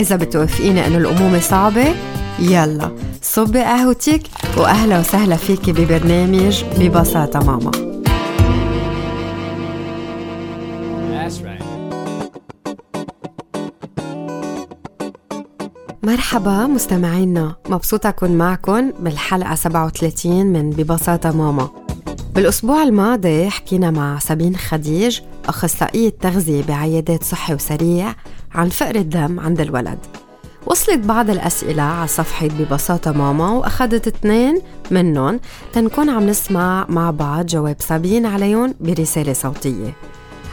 إذا بتوافقيني إنه الأمومة صعبة يلا صبي قهوتك وأهلا وسهلا فيكي ببرنامج ببساطة ماما. مرحبا مستمعينا مبسوطة أكون معكم بالحلقة 37 من ببساطة ماما. بالأسبوع الماضي حكينا مع سابين خديج أخصائية تغذية بعيادات صحي وسريع عن فقر الدم عند الولد. وصلت بعض الأسئلة على صفحة ببساطة ماما وأخذت اثنين منهم. تنكون عم نسمع مع بعض جواب سابين عليهم برسالة صوتية.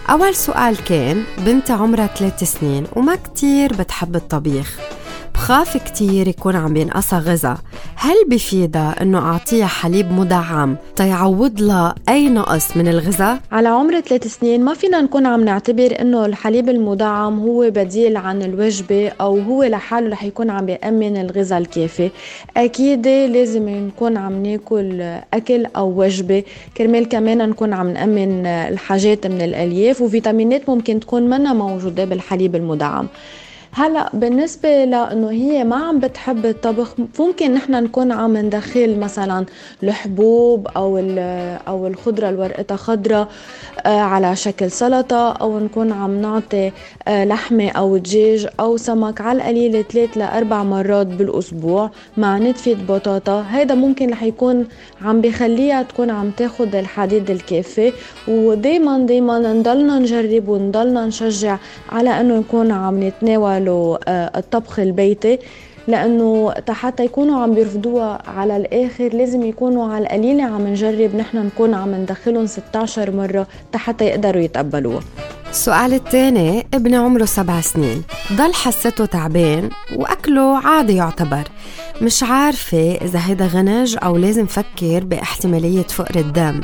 أول سؤال كان بنت عمرها ثلاث سنين وما كتير بتحب الطبيخ. بخاف كتير يكون عم بينقصها غذا. هل بفيدها إنه أعطيها حليب مدعم تيعوض لها أي نقص من الغذاء؟ على عمر ثلاث سنين ما فينا نكون عم نعتبر إنه الحليب المدعم هو بديل عن الوجبة أو هو لحاله رح يكون عم بيأمن الغذاء الكافي. أكيد لازم نكون عم ناكل أكل أو وجبة. كرمال كمان نكون عم نأمن الحاجات من الألياف وفيتامينات ممكن تكون منها موجودة بالحليب المدعم. هلا بالنسبة لأنه هي ما عم بتحب الطبخ ممكن نحن نكون عم ندخل مثلا الحبوب أو أو الخضرة الورقتها خضرة آه، على شكل سلطة أو نكون عم نعطي آه، لحمة أو دجاج أو سمك على القليل ثلاث لأربع مرات بالأسبوع مع نتفة بطاطا. هيدا ممكن رح يكون عم بخليها تكون عم تاخد الحديد الكافي. ودايما دايما نضلنا نجرب ونضلنا نشجع على إنه نكون عم نتناول يعملوا آه، الطبخ البيتي لأنه حتى يكونوا عم بيرفضوها على الآخر لازم يكونوا على القليلة عم نجرب نحن نكون عم ندخلهم 16 مرة حتى يقدروا يتقبلوها. السؤال الثاني ابن عمره سبع سنين ضل حسته تعبان وأكله عادي يعتبر. مش عارفة إذا هيدا غنج أو لازم فكر بإحتمالية فقر الدم.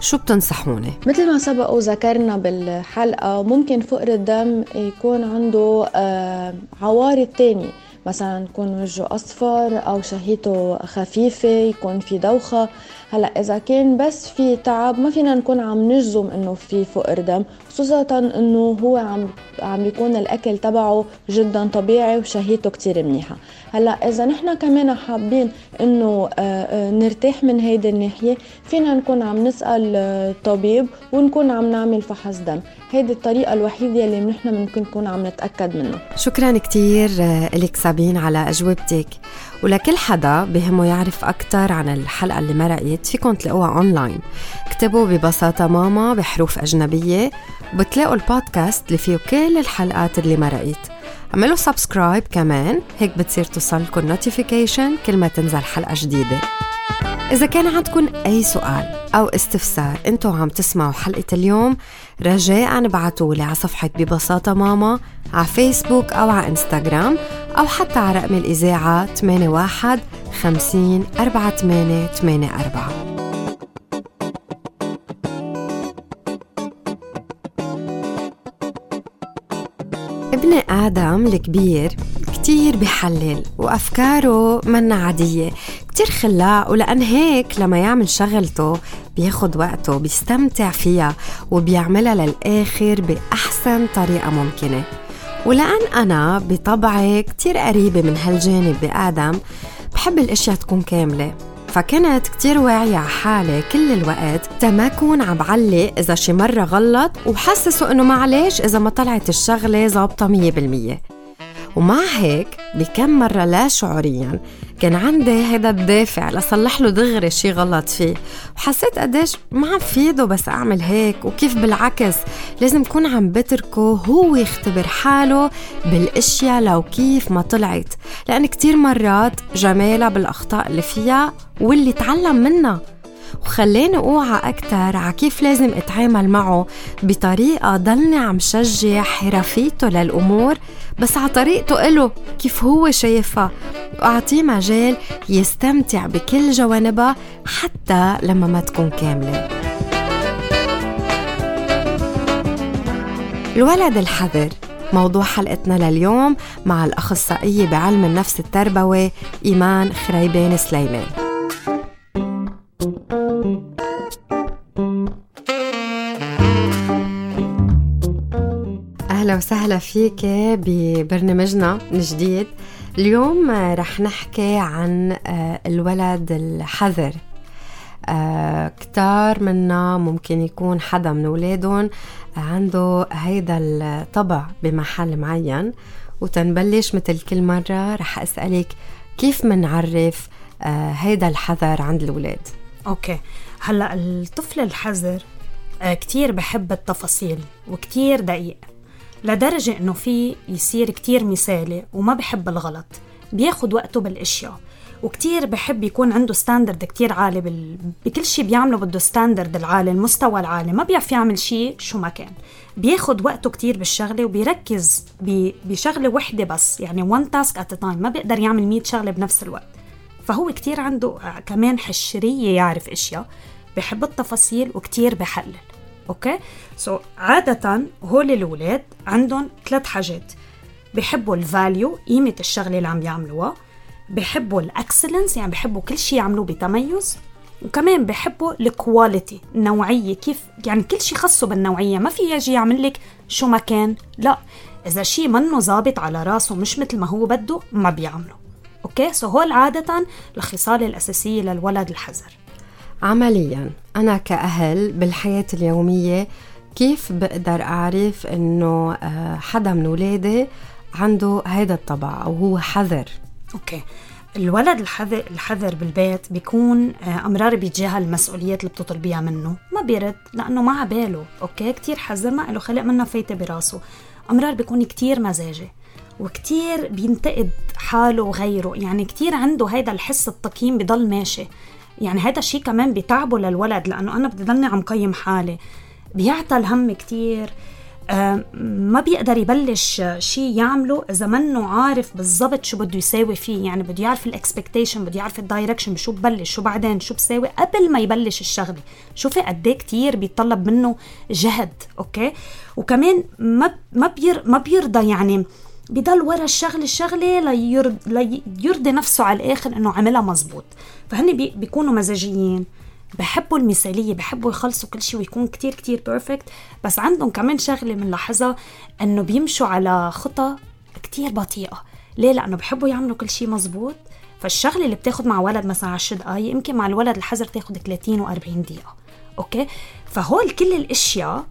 شو بتنصحوني؟ مثل ما سبق وذكرنا بالحلقة ممكن فقر الدم يكون عنده آه، عوارض تانية مثلا يكون وجهه أصفر أو شهيته خفيفة يكون في دوخة. هلأ إذا كان بس في تعب ما فينا نكون عم نجزم إنه في فقر دم خصوصا إنه هو عم عم بيكون الأكل تبعه جدا طبيعي وشهيته كتير منيحة. هلأ إذا نحن كمان حابين إنه آه، آه، نرتاح من هيدي الناحية فينا نكون عم نسأل الطبيب ونكون عم نعمل فحص دم. هيدي الطريقة الوحيدة اللي نحن ممكن نكون عم نتأكد منه شكرا كتير آه، لك سابين على أجوبتك. ولكل حدا بهمه يعرف أكثر عن الحلقة اللي مرقت فيكم تلاقوها أونلاين اكتبوا ببساطة ماما بحروف أجنبية. بتلاقوا البودكاست اللي فيه كل الحلقات اللي مرقت. اعملوا subscribe كمان. هيك بتصير توصلكم notification كل ما تنزل حلقة جديدة. إذا كان عندكم أي سؤال أو استفسار. أنتوا عم تسمعوا حلقة اليوم. رجاء ابعتوا لي على صفحة ببساطة ماما على فيسبوك أو على إنستغرام أو حتى على رقم الإذاعة 81 50 48 84 ابن آدم الكبير كتير بحلل وأفكاره منا عادية. كتير خلاق ولأن هيك لما يعمل شغلته بياخد وقته بيستمتع فيها وبيعملها للآخر بأحسن طريقة ممكنة. ولأن أنا بطبعي كتير قريبة من هالجانب بآدم بحب الأشياء تكون كاملة. فكنت كتير واعية على حالي كل الوقت تا ما كون عم بعلق إذا شي مرة غلط وحسسه إنه معلش إذا ما طلعت الشغلة ظابطة مية بالمية. ومع هيك بكم مرة لا شعوريا كان عندي هذا الدافع لصلح له دغري شي غلط فيه. وحسيت قديش ما عم فيده بس أعمل هيك وكيف بالعكس لازم كون عم بتركه هو يختبر حاله بالأشياء لو كيف ما طلعت. لأن كتير مرات جمالها بالأخطاء اللي فيها واللي تعلم منها. وخلاني أوعى أكتر على كيف لازم أتعامل معه. بطريقة ضلني عم شجع حرفيته للأمور بس على طريقته إله كيف هو شايفها. وأعطيه مجال يستمتع بكل جوانبها حتى لما ما تكون كاملة. الولد الحذر موضوع حلقتنا لليوم مع الأخصائية بعلم النفس التربوي إيمان خريبين سليمان. وسهلا فيك ببرنامجنا الجديد. اليوم رح نحكي عن آه، الولد الحذر. آه، كتار منا ممكن يكون حدا من ولادهم عنده هيدا الطبع بمحل معين. وتنبلش مثل كل مرة رح أسألك كيف منعرف آه، هيدا الحذر عند الولاد أوكي. هلأ الطفل الحذر كتير بحب التفاصيل وكتير دقيق. لدرجة إنه في يصير كتير مثالي وما بحب الغلط. بياخد وقته بالأشياء. وكتير بحب يكون عنده standard كتير عالي بال... بكل شيء بيعمله بده standard العالي المستوى العالي. ما بيعرف يعمل شيء شو ما كان. بياخد وقته كتير بالشغلة وبيركز ب... بشغلة وحدة بس. يعني one task at a time ما بيقدر يعمل 100 شغلة بنفس الوقت. فهو كتير عنده كمان حشرية يعرف أشياء. بحب التفاصيل وكتير بحلل okay؟ so, عادة هول الاولاد عندهم ثلاث حاجات. بحبوا ال value قيمة الشغلة اللي عم يعملوها. بحبوا ال excellence يعني بحبوا كل شيء يعملوه بتميز. وكمان بحبوا ال quality النوعية كيف يعني كل شيء خصه بالنوعية. ما في يجي يعمل لك شو ما كان لا. إذا شيء منه ظابط على راسه مش مثل ما هو بده ما بيعمله. okay؟ so هول عادة الخصال الأساسية للولد الحذر. عمليا. أنا كأهل بالحياة اليومية كيف بقدر أعرف إنه آه، حدا من ولادي عنده هذا الطبع أو هو حذر؟ okay. الولد الحذر الحذر بالبيت بيكون آه، أمرار بيتجاهل المسؤوليات اللي بتطلبيها منه. ما بيرد لأنه ما عباله okay؟ كتير حذر ما له خلق منها فايتة براسه. أمرار بيكون كتير مزاجي. وكتير بينتقد حاله وغيره. يعني كتير عنده هيدا الحس التقييم بضل ماشي. يعني هذا الشيء كمان بتعبه للولد لأنه أنا بدي ضلني عم قيم حالي. بيعطى الهم كتير. ما بيقدر يبلش شيء يعمله إذا منه عارف بالضبط شو بده يساوي فيه. يعني بده يعرف ال expectation بده يعرف ال direction بشو ببلش شو بعدين شو بساوي قبل ما يبلش الشغلة. شوفي قد إيه كثير بيتطلب منه جهد okay؟ وكمان ما ما بير ما بيرضى يعني بضل ورا الشغله الشغله ليرضي, ليرضي نفسه على الآخر إنه عملها مزبوط فهن بيكونوا مزاجيين. بحبوا المثالية بحبوا يخلصوا كل شيء ويكون كتير كتير perfect بس عندهم كمان شغلة بنلاحظها إنه بيمشوا على خطى كتير بطيئة. ليه؟ لأنه بحبوا يعملوا كل شيء مزبوط فالشغلة اللي بتاخد مع ولد مثلا 10 دقائق يمكن مع الولد الحذر تاخد 30 و40 دقيقة. Okay؟ فهول كل الأشياء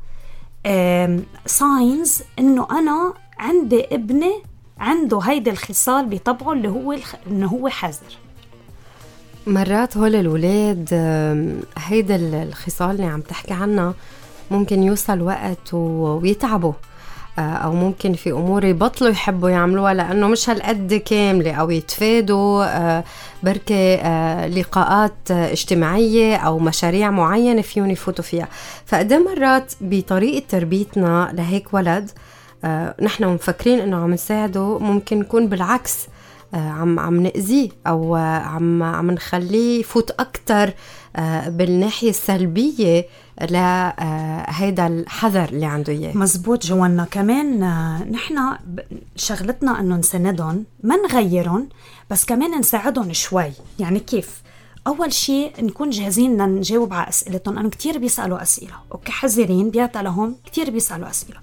signs إنه أنا عندي ابني عنده هيدي الخصال بطبعه اللي هو الخ... إنه هو حذر. مرات هول الولاد هيدا الخصال اللي عم تحكي عنها ممكن يوصل وقت ويتعبوا آه، أو ممكن في أمور يبطلوا يحبوا يعملوها لأنه مش هالقد كاملة أو يتفادوا آه، بركة آه، لقاءات اجتماعية أو مشاريع معينة فيهم يفوتوا فيها. فقد إيه مرات بطريقة تربيتنا لهيك ولد نحن مفكرين إنه عم نساعده ممكن نكون بالعكس آه، عم عم نأذيه أو عم عم نخليه يفوت أكثر آه، بالناحية السلبية لهيدا آه، الحذر اللي عنده إياه. مزبوط جوانا كمان نحن شغلتنا إنه نسندهم ما نغيرهم بس كمان نساعدهم شوي. يعني كيف؟ أول شيء نكون جاهزين نجاوب على أسئلتهم. لأنه كثير بيسألوا أسئلة okay؟ حذرين بطبعهم كثير بيسألوا أسئلة.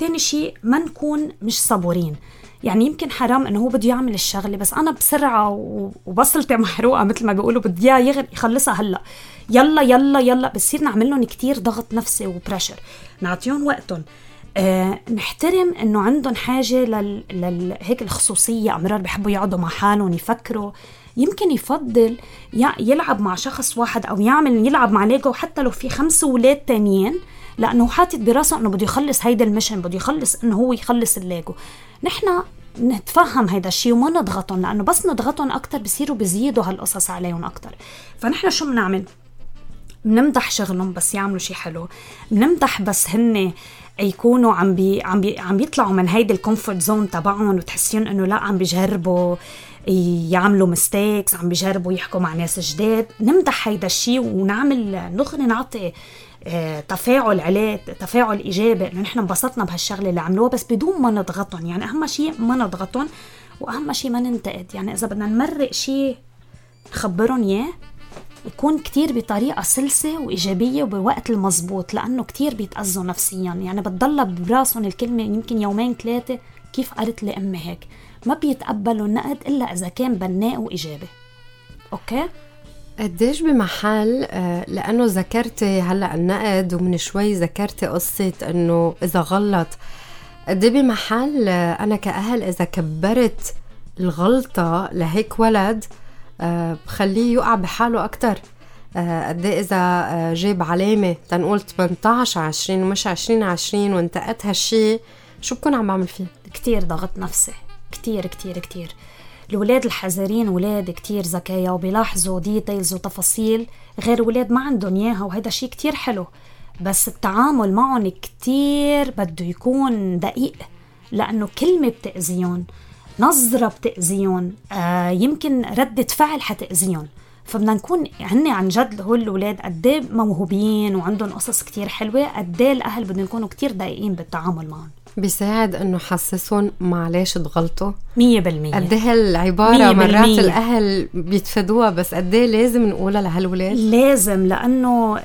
تاني شيء ما نكون مش صبورين يعني يمكن حرام إنه هو بده يعمل الشغلة بس أنا بسرعة وبصلتي محروقة مثل ما بيقولوا بدي إياه يخلصها هلأ. يلا يلا يلا بصير نعمل لهم كثير ضغط نفسي و pressure نعطيهم وقتهم. آه نحترم إنه عندهم حاجة لل... لل... هيك الخصوصية أمرار بحبوا يقعدوا مع حالهم يفكروا. يمكن يفضل يلعب مع شخص واحد أو يعمل يلعب مع ليجو حتى لو في خمس أولاد تانيين. لأنه حاطط براسه إنه بده يخلص هيدا المشن بده يخلص إنه هو يخلص الليجو. نحن نتفهم هيدا الشيء وما نضغطهم لأنه بس نضغطهم أكثر بصيروا بزيدوا هالقصص عليهم أكثر فنحن شو بنعمل؟ بنمدح شغلهم بس يعملوا شيء حلو. بنمدح بس هن يكونوا عم بي عم بي عم بيطلعوا من هيدي ال comfort zone تبعهم وتحسي إنه لا عم بيجربوا يعملوا mistakes عم بيجربوا يحكوا مع ناس جداد. نمدح هيدا الشيء ونعمل يعني نعطي تفاعل عليه تفاعل إيجابي. انه نحن انبسطنا بهالشغلة اللي عملوها بس بدون ما نضغطهم. يعني أهم شيء ما نضغطهم وأهم شيء ما ننتقد. يعني إذا بدنا نمرق شيء نخبرهم إياه يكون كتير بطريقة سلسة وإيجابية وبوقت المزبوط لأنه كتير بيتأذوا نفسيا. يعني بتضل براسهم الكلمة يمكن يومين ثلاثة كيف قالت لي أمي هيك؟ ما بيتقبلوا النقد إلا إذا كان بناء وإيجابي. أوكي؟ قديش بمحل آه، لأنه ذكرتي هلأ النقد ومن شوي ذكرتي قصة إنه إذا غلط. قد إيه بمحل آه، أنا كأهل إذا كبرت الغلطة لهيك ولد آه، بخليه يقع بحاله أكتر. قد إيه إذا جاب علامة تنقول 18 20 ومش 20 20 وانتقدت هالشي شو بكون عم بعمل فيه؟ كتير ضغط نفسي. كتير كتير كتير. الولاد الحذرين ولاد كتير ذكية وبيلاحظوا ديتيلز وتفاصيل غير ولاد ما عندهم إياها وهذا شيء كتير حلو. بس التعامل معهم كتير بده يكون دقيق لأنه كلمة بتأذيهم نظرة بتأذيهم آه يمكن ردة فعل حتأذيهم. فبدنا نكون هن عن جد هول الأولاد قد إيه موهوبين وعندهم قصص كتير حلوة قد إيه الأهل بدهم يكونوا كتير دقيقين بالتعامل معهم. بيساعد إنه حسسهم معلش تغلطوا 100% قد إيه هالعبارة مرات الأهل بيتفادوها بس قد إيه لازم نقولها لهالولاد؟ لازم لأنه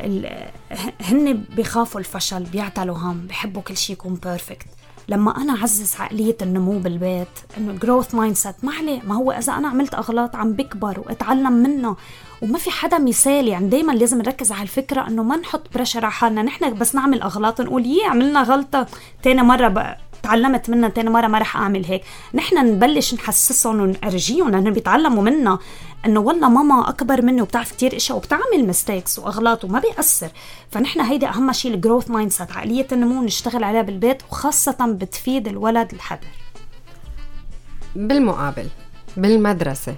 هن بيخافوا الفشل بيعتلوا هم بحبوا كل شيء يكون perfect لما أنا اعزز عقلية النمو بالبيت إنه growth mindset ما عليه. ما هو إذا أنا عملت أغلاط عم بكبر واتعلم منه وما في حدا مثالي يعني دائما لازم نركز على الفكرة إنه ما نحط pressure على حالنا. نحن بس نعمل أغلاط نقول يي عملنا غلطة. تاني مرة بقى تعلمت منها تاني مرة ما رح أعمل هيك. نحن نبلش نحسسهم ونرجيهم لأنهم بيتعلموا منا إنه والله ماما أكبر مني وبتعرف كتير إشياء وبتعمل mistakes وأغلاط وما بيأثر. فنحن هيدي أهم شيء ال growth mindset عقلية النمو نشتغل عليها بالبيت وخاصة بتفيد الولد الحذر. بالمقابل بالمدرسة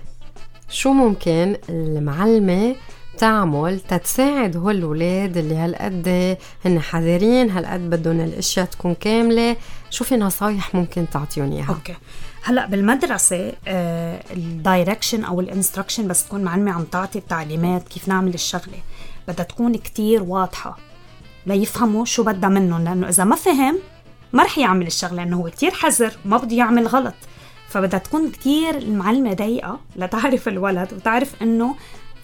شو ممكن المعلمة تعمل تتساعد هول الولاد اللي هالقد هن حذرين هالقد بدهم الأشياء تكون كاملة. شو في نصايح ممكن تعطيهم إياها. Okay. هلأ بالمدرسة آه ال direction أو ال instruction بس تكون معلمة عم تعطي التعليمات كيف نعمل الشغلة. بدها تكون كتير واضحة ليفهموا شو بدها منهم لأنه إذا ما فهم ما رح يعمل الشغلة لأنه هو كتير حذر وما بده يعمل غلط. فبدها تكون كتير المعلمة دقيقة لتعرف الولد وتعرف إنه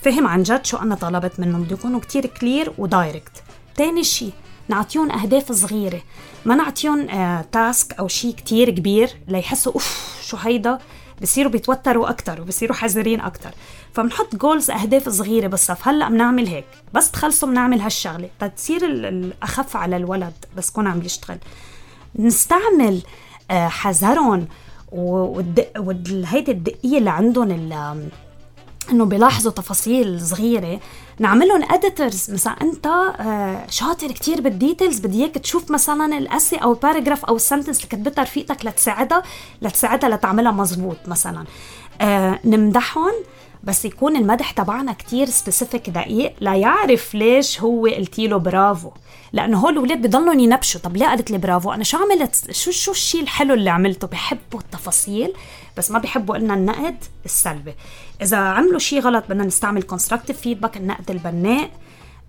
فهم عن جد شو أنا طلبت منهم. بده يكونوا كتير clear و direct تاني شيء نعطيهم أهداف صغيرة. ما نعطيهم آه task أو شيء كتير كبير ليحسوا أوف شو هيدا؟ بصيروا بيتوتروا أكثر وبصيروا حذرين أكثر فبنحط goals أهداف صغيرة بالصف. هلأ بنعمل هيك. بس تخلصوا بنعمل هالشغلة. تتصير أخف على الولد بس كون عم يشتغل. نستعمل آه حذرهم وهيدي الدقة اللي عندهم إنه بيلاحظوا تفاصيل صغيرة. نعملهم editors مثلا أنت آه، شاطر كتير بال details بدي إياك تشوف مثلا ال essay أو ال paragraph أو ال sentence اللي كتبتها رفيقتك لتساعدها لتساعدها لتعملها مزبوط مثلا. آه، نمدحهم. بس يكون المدح تبعنا كتير specific دقيق ليعرف ليش هو قلتي له برافو. لأنه هول الاولاد بضلهم ينبشوا. طب ليه قالت لي برافو؟ أنا شو عملت؟ شو شو الشيء الحلو اللي عملته؟ بحبوا التفاصيل. بس ما بحبوا قلنا النقد السلبي. إذا عملوا شيء غلط بدنا نستعمل constructive feedback النقد البناء.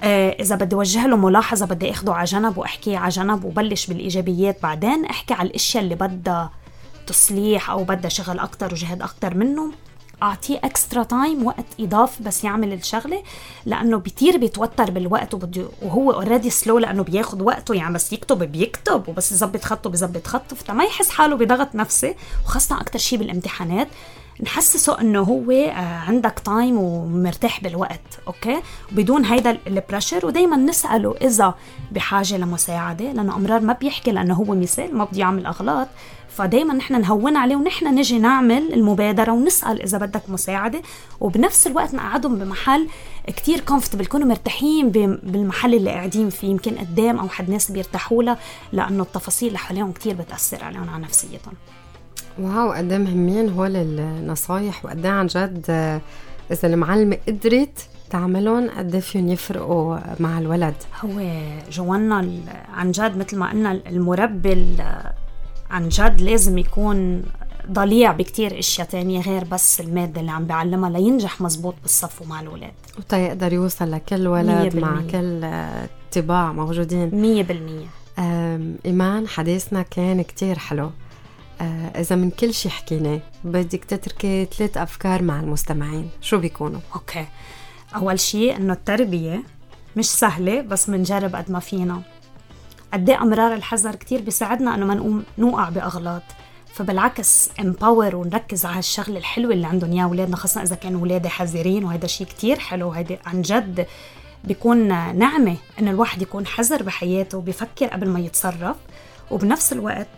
آه إذا بدي اوجه له ملاحظة بدي أخده على جنب واحكيه على جنب وبلش بالإيجابيات بعدين أحكي على الأشياء اللي بدها تصليح أو بدها شغل أكثر وجهد أكثر منه. أعطيه extra time وقت إضافي بس يعمل الشغلة لأنه كثير بيتوتر بالوقت وبده وهو already slow لأنه بياخذ وقته يعني بس يكتب بيكتب وبس يظبط خطه بيظبط خطه فما يحس حاله بضغط نفسي وخاصة أكثر شيء بالامتحانات. نحسسه إنه هو آه، عندك time ومرتاح بالوقت okay؟ بدون هيدا ال pressure ودائما نسأله إذا بحاجة لمساعدة لأنه أمرار ما بيحكي لأنه هو مثالي ما بده يعمل أغلاط. فدايما نحن نهون عليه ونحن نجي نعمل المبادرة ونسأل إذا بدك مساعدة. وبنفس الوقت نقعدهم بمحل كتير كومفتبل يكونوا مرتاحين بالمحل اللي قاعدين فيه يمكن قدام أو حد ناس بيرتاحوا له لأنه التفاصيل اللي حواليهم كتير بتأثر عليهم على نفسيتهم. واو قد مهمين هول النصايح وقد عن جد إذا المعلمه قدرت تعملون قد فيهم يفرقوا مع الولد. هو جوانا عن جد مثل ما قلنا المربي عن جد لازم يكون ضليع بكتير أشياء تانية غير بس المادة اللي عم بيعلمها لينجح مزبوط بالصف ومع الولاد وتيقدر يوصل لكل ولد مع كل طباع موجودين. مية بالمية. إيمان حديثنا كان كتير حلو. إذا من كل شي حكيناه بدك تتركي ثلاث أفكار مع المستمعين. شو بيكونوا؟ أوكي. أول شي إنه التربية مش سهلة بس منجرب قد ما فينا. قد إيه أمرار الحذر كتير بيساعدنا إنه ما نقوم نوقع بأغلاط. فبالعكس امباور ونركز على الشغله الحلوة اللي عندهم إياها أولادنا خاصة إذا كانوا أولادي حذرين وهذا شيء كتير حلو. وهيدي عن جد بيكون نعمة إنه الواحد يكون حذر بحياته وبيفكر قبل ما يتصرف. وبنفس الوقت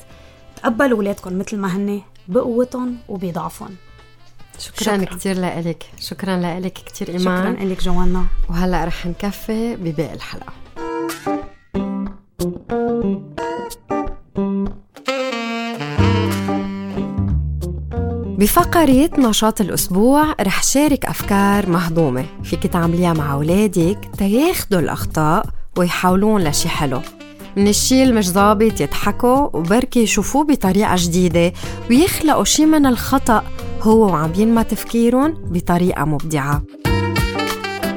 تقبلوا اولادكم مثل ما هن بقوتهم وبضعفهم. شكرا, شكرا. كثير لك شكرا لك كثير إيمان. شكرا لك جوانا. وهلأ رح نكفي بباقي الحلقة. بفقرة نشاط الأسبوع رح شارك أفكار مهضومة. فيك تعمليها مع أولادك تياخدوا الأخطاء ويحاولون لشي حلو. من الشي اللي مش ظابط يضحكوا وبركي يشوفوه بطريقة جديدة ويخلقوا شي من الخطأ هو وعم ينمى تفكيرهم بطريقة مبدعة.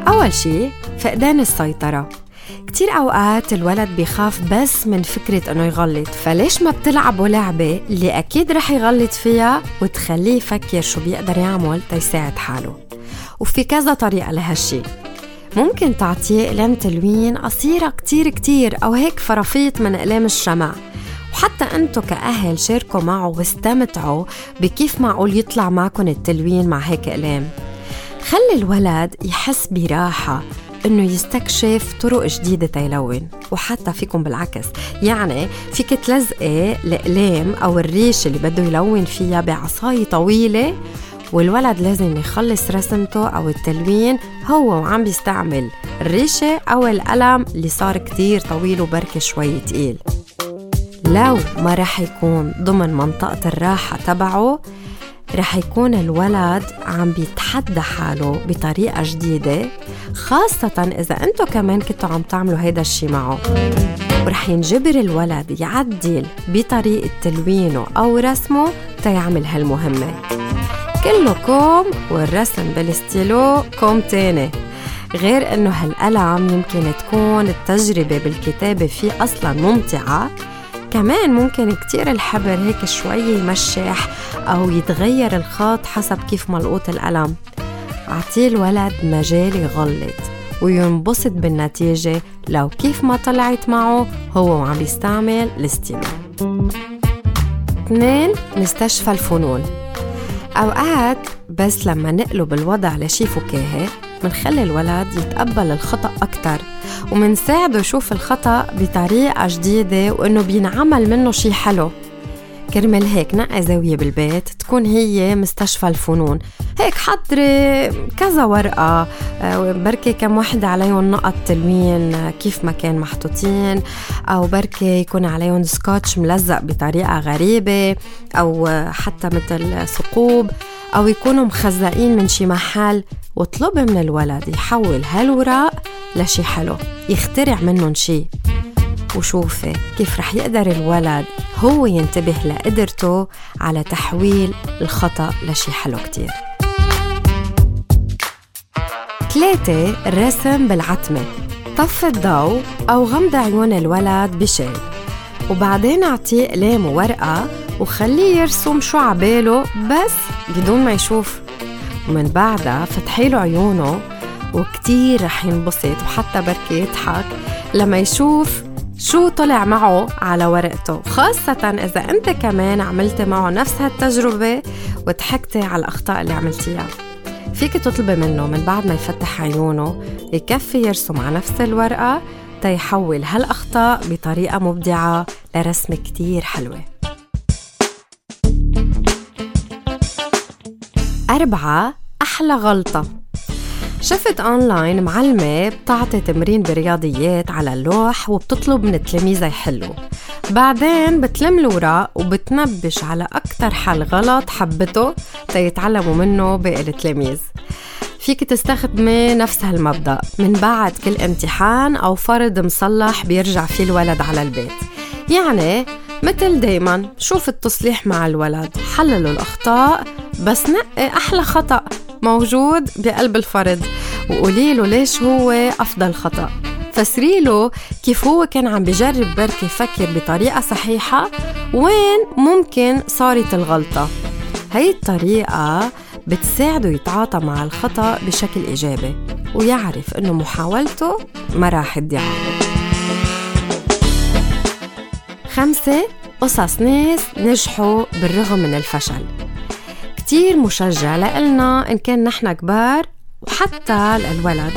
أول شي فقدان السيطرة. كتير أوقات الولد بيخاف بس من فكرة إنه يغلط فليش ما بتلعبوا لعبة اللي أكيد رح يغلط فيها وتخليه يفكر شو بيقدر يعمل تيساعد حاله؟ وفي كذا طريقة لهالشي. ممكن تعطيه أقلام تلوين قصيرة كتير كتير أو هيك فرافيط من أقلام الشمع. وحتى أنتو كأهل شاركوا معه واستمتعوا بكيف معقول يطلع معكم التلوين مع هيك أقلام خلي الولد يحس براحة إنه يستكشف طرق جديدة تيلون. وحتى فيكم بالعكس. يعني فيك تلزقي الاقلام أو الريش اللي بده يلون فيها بعصايه طويلة والولد لازم يخلص رسمته أو التلوين هو وعم بيستعمل الريشة أو القلم اللي صار كتير طويل وبركة شوي تقيل. لو ما رح يكون ضمن منطقة الراحة تبعه رح يكون الولد عم بيتحدى حاله بطريقة جديدة خاصة إذا أنتو كمان كنتوا عم تعملوا هيدا الشي معه. ورح ينجبر الولد يعدل بطريقة تلوينه أو رسمه تيعمل هالمهمة. كله كوم والرسم بالستيلو كوم تاني. غير إنه هالقلم يمكن تكون التجربة بالكتابة فيه أصلا ممتعة. كمان ممكن كتير الحبر هيك شوي يمشح أو يتغير الخط حسب كيف ملقوط القلم. أعطيه الولد مجال يغلط وينبسط بالنتيجة. لو كيف ما طلعت معه هو وعم يستعمل الستيلو اثنين مستشفى الفنون. أوقات بس لما نقلب الوضع لشي فكاهي منخلي الولد يتقبل الخطأ أكتر ومنساعده يشوف الخطأ بطريقة جديدة وإنه بينعمل منه شي حلو. كرمال هيك نقي زاوية بالبيت تكون هي مستشفى الفنون. هيك حضري كذا ورقة آه، بركي كم وحدة عليهم نقط تلوين كيف ما كان محطوطين أو بركي يكون عليهم سكوتش ملزق بطريقة غريبة أو حتى مثل ثقوب أو يكونوا مخزقين من شي محل واطلبي من الولد يحول هالوراق لشي حلو يخترع منهم شي. وشوفي كيف رح يقدر الولد هو ينتبه لقدرته على تحويل الخطأ لشي حلو كتير. ثلاثة الرسم بالعتمة. طفي الضوء أو غمض عيون الولد بشيء. وبعدين أعطيه قلم وورقة وخليه يرسم شو عباله بس بدون ما يشوف. ومن بعدها فتحي له عيونه وكتير رح ينبسط وحتى بركي يضحك لما يشوف شو طلع معه على ورقته؟ خاصة إذا أنت كمان عملت معه نفس هالتجربة وضحكتي على الأخطاء اللي عملتيها. فيك تطلبي منه من بعد ما يفتح عيونه يكفي يرسم على نفس الورقة تيحول هالأخطاء بطريقة مبدعة لرسمة كتير حلوة. أربعة أحلى غلطة. شفت أونلاين معلمة بتعطي تمرين برياضيات على اللوح وبتطلب من التلاميذ يحلوا. بعدين بتلم الوراق وبتنبش على أكتر حل غلط حبته تيتعلموا منه باقي التلاميذ. فيك تستخدمي نفس هالمبدأ. من بعد كل امتحان أو فرض مصلح بيرجع فيه الولد على البيت. يعني مثل دايما شوف التصليح مع الولد حللوا الأخطاء بس نقي أحلى خطأ. موجود بقلب الفرض وقولي له ليش هو أفضل خطأ. فسري له كيف هو كان عم بجرب بركي يفكر بطريقة صحيحة وين ممكن صارت الغلطة. هي الطريقة بتساعده يتعاطى مع الخطأ بشكل إيجابي ويعرف إنه محاولته ما راح تضيع. خمسة قصص ناس نجحوا بالرغم من الفشل. كتير مشجع لإلنا إن كان نحن كبار وحتى الولد.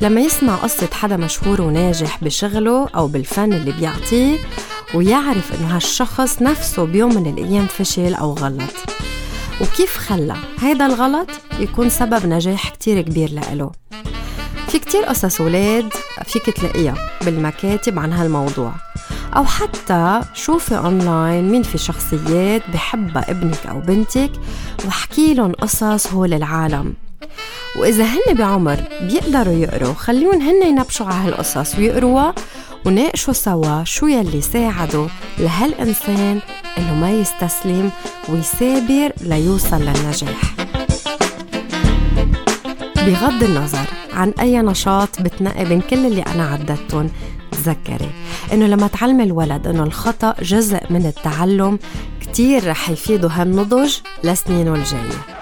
لما يسمع قصة حدا مشهور وناجح بشغله أو بالفن اللي بيعطيه ويعرف إنه هالشخص نفسه بيوم من الأيام فشل أو غلط. وكيف خلى؟ هيدا الغلط يكون سبب نجاح كتير كبير لإله. في كتير قصص ولاد فيك تلاقيها بالمكاتب عن هالموضوع. أو حتى شوفي أونلاين مين في شخصيات بحبها ابنك أو بنتك واحكي لهم قصص هول العالم وإذا هن بعمر بيقدروا يقروا خليهم هن ينبشوا على هالقصص ويقروها وناقشوا سوا شو يلي ساعدوا لهالإنسان إنه ما يستسلم ويثابر ليوصل للنجاح. بغض النظر عن أي نشاط بتنقي بين كل اللي أنا عددتهم تذكري. إنه لما تعلمي الولد إنه الخطأ جزء من التعلم كتير رح يفيده هالنضج لسنينه الجاية.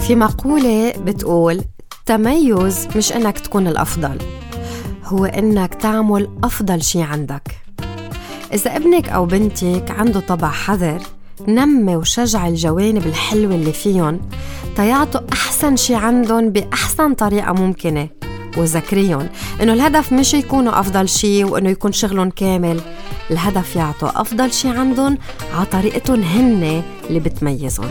في مقولة بتقول التميز مش إنك تكون الأفضل هو إنك تعمل أفضل شي عندك. إذا ابنك أو بنتك عنده طبع حذر نمي وشجع الجوانب الحلوة اللي فيهم تيعطوا أحسن شي عندهم بأحسن طريقة ممكنة. وذكريهم إنه الهدف مش يكونوا أفضل شي وإنه يكون شغلهم كامل الهدف يعطوا أفضل شي عندهم على طريقتهم هن اللي بتميزهم.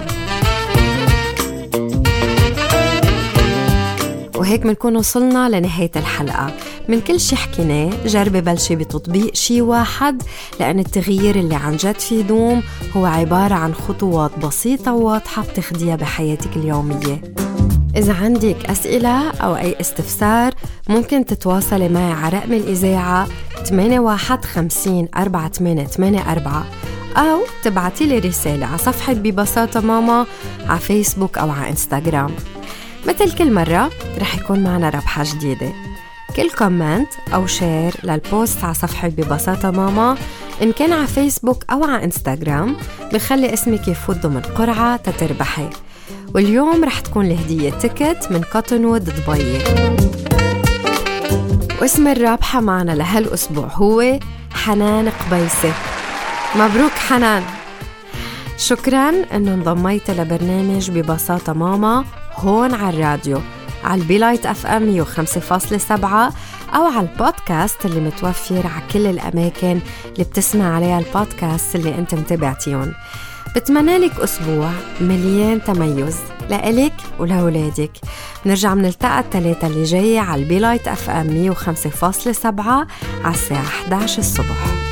وهيك بنكون وصلنا لنهاية الحلقة. من كل شي حكيناه جربي بلشي بتطبيق شي واحد لأن التغيير اللي عن جد فيه دوم هو عبارة عن خطوات بسيطة وواضحة بتاخديها بحياتك اليومية. إذا عندك أسئلة أو أي استفسار ممكن تتواصلي معي على رقم الإذاعة 8150 4884 أو تبعتي لي رسالة على صفحة ببساطة ماما على فيسبوك أو على إنستغرام. مثل كل مرة رح يكون معنا رابحة جديدة. كل comment أو share لل post على صفحة ببساطة ماما. إن كان على فيسبوك أو على إنستغرام بخلي اسمك يفوت ضمن قرعة تتربحي. واليوم رح تكون الهدية ticket من Cottonwood دبي. واسم الرابحة معنا لهالأسبوع هو حنان قبيسة مبروك حنان. شكرا إنه انضميت لبرنامج ببساطة ماما هون على الراديو. على البيلايت FM 105.7 أو على البودكاست اللي متوفر على كل الأماكن اللي بتسمع عليها البودكاست اللي أنت متابعتيهم. بتمنى لك أسبوع مليان تميز لإلك ولأولادك. نرجع بنلتقى الثلاثة اللي جاية على البيلايت FM 105.7 على الساعة 11 الصبح.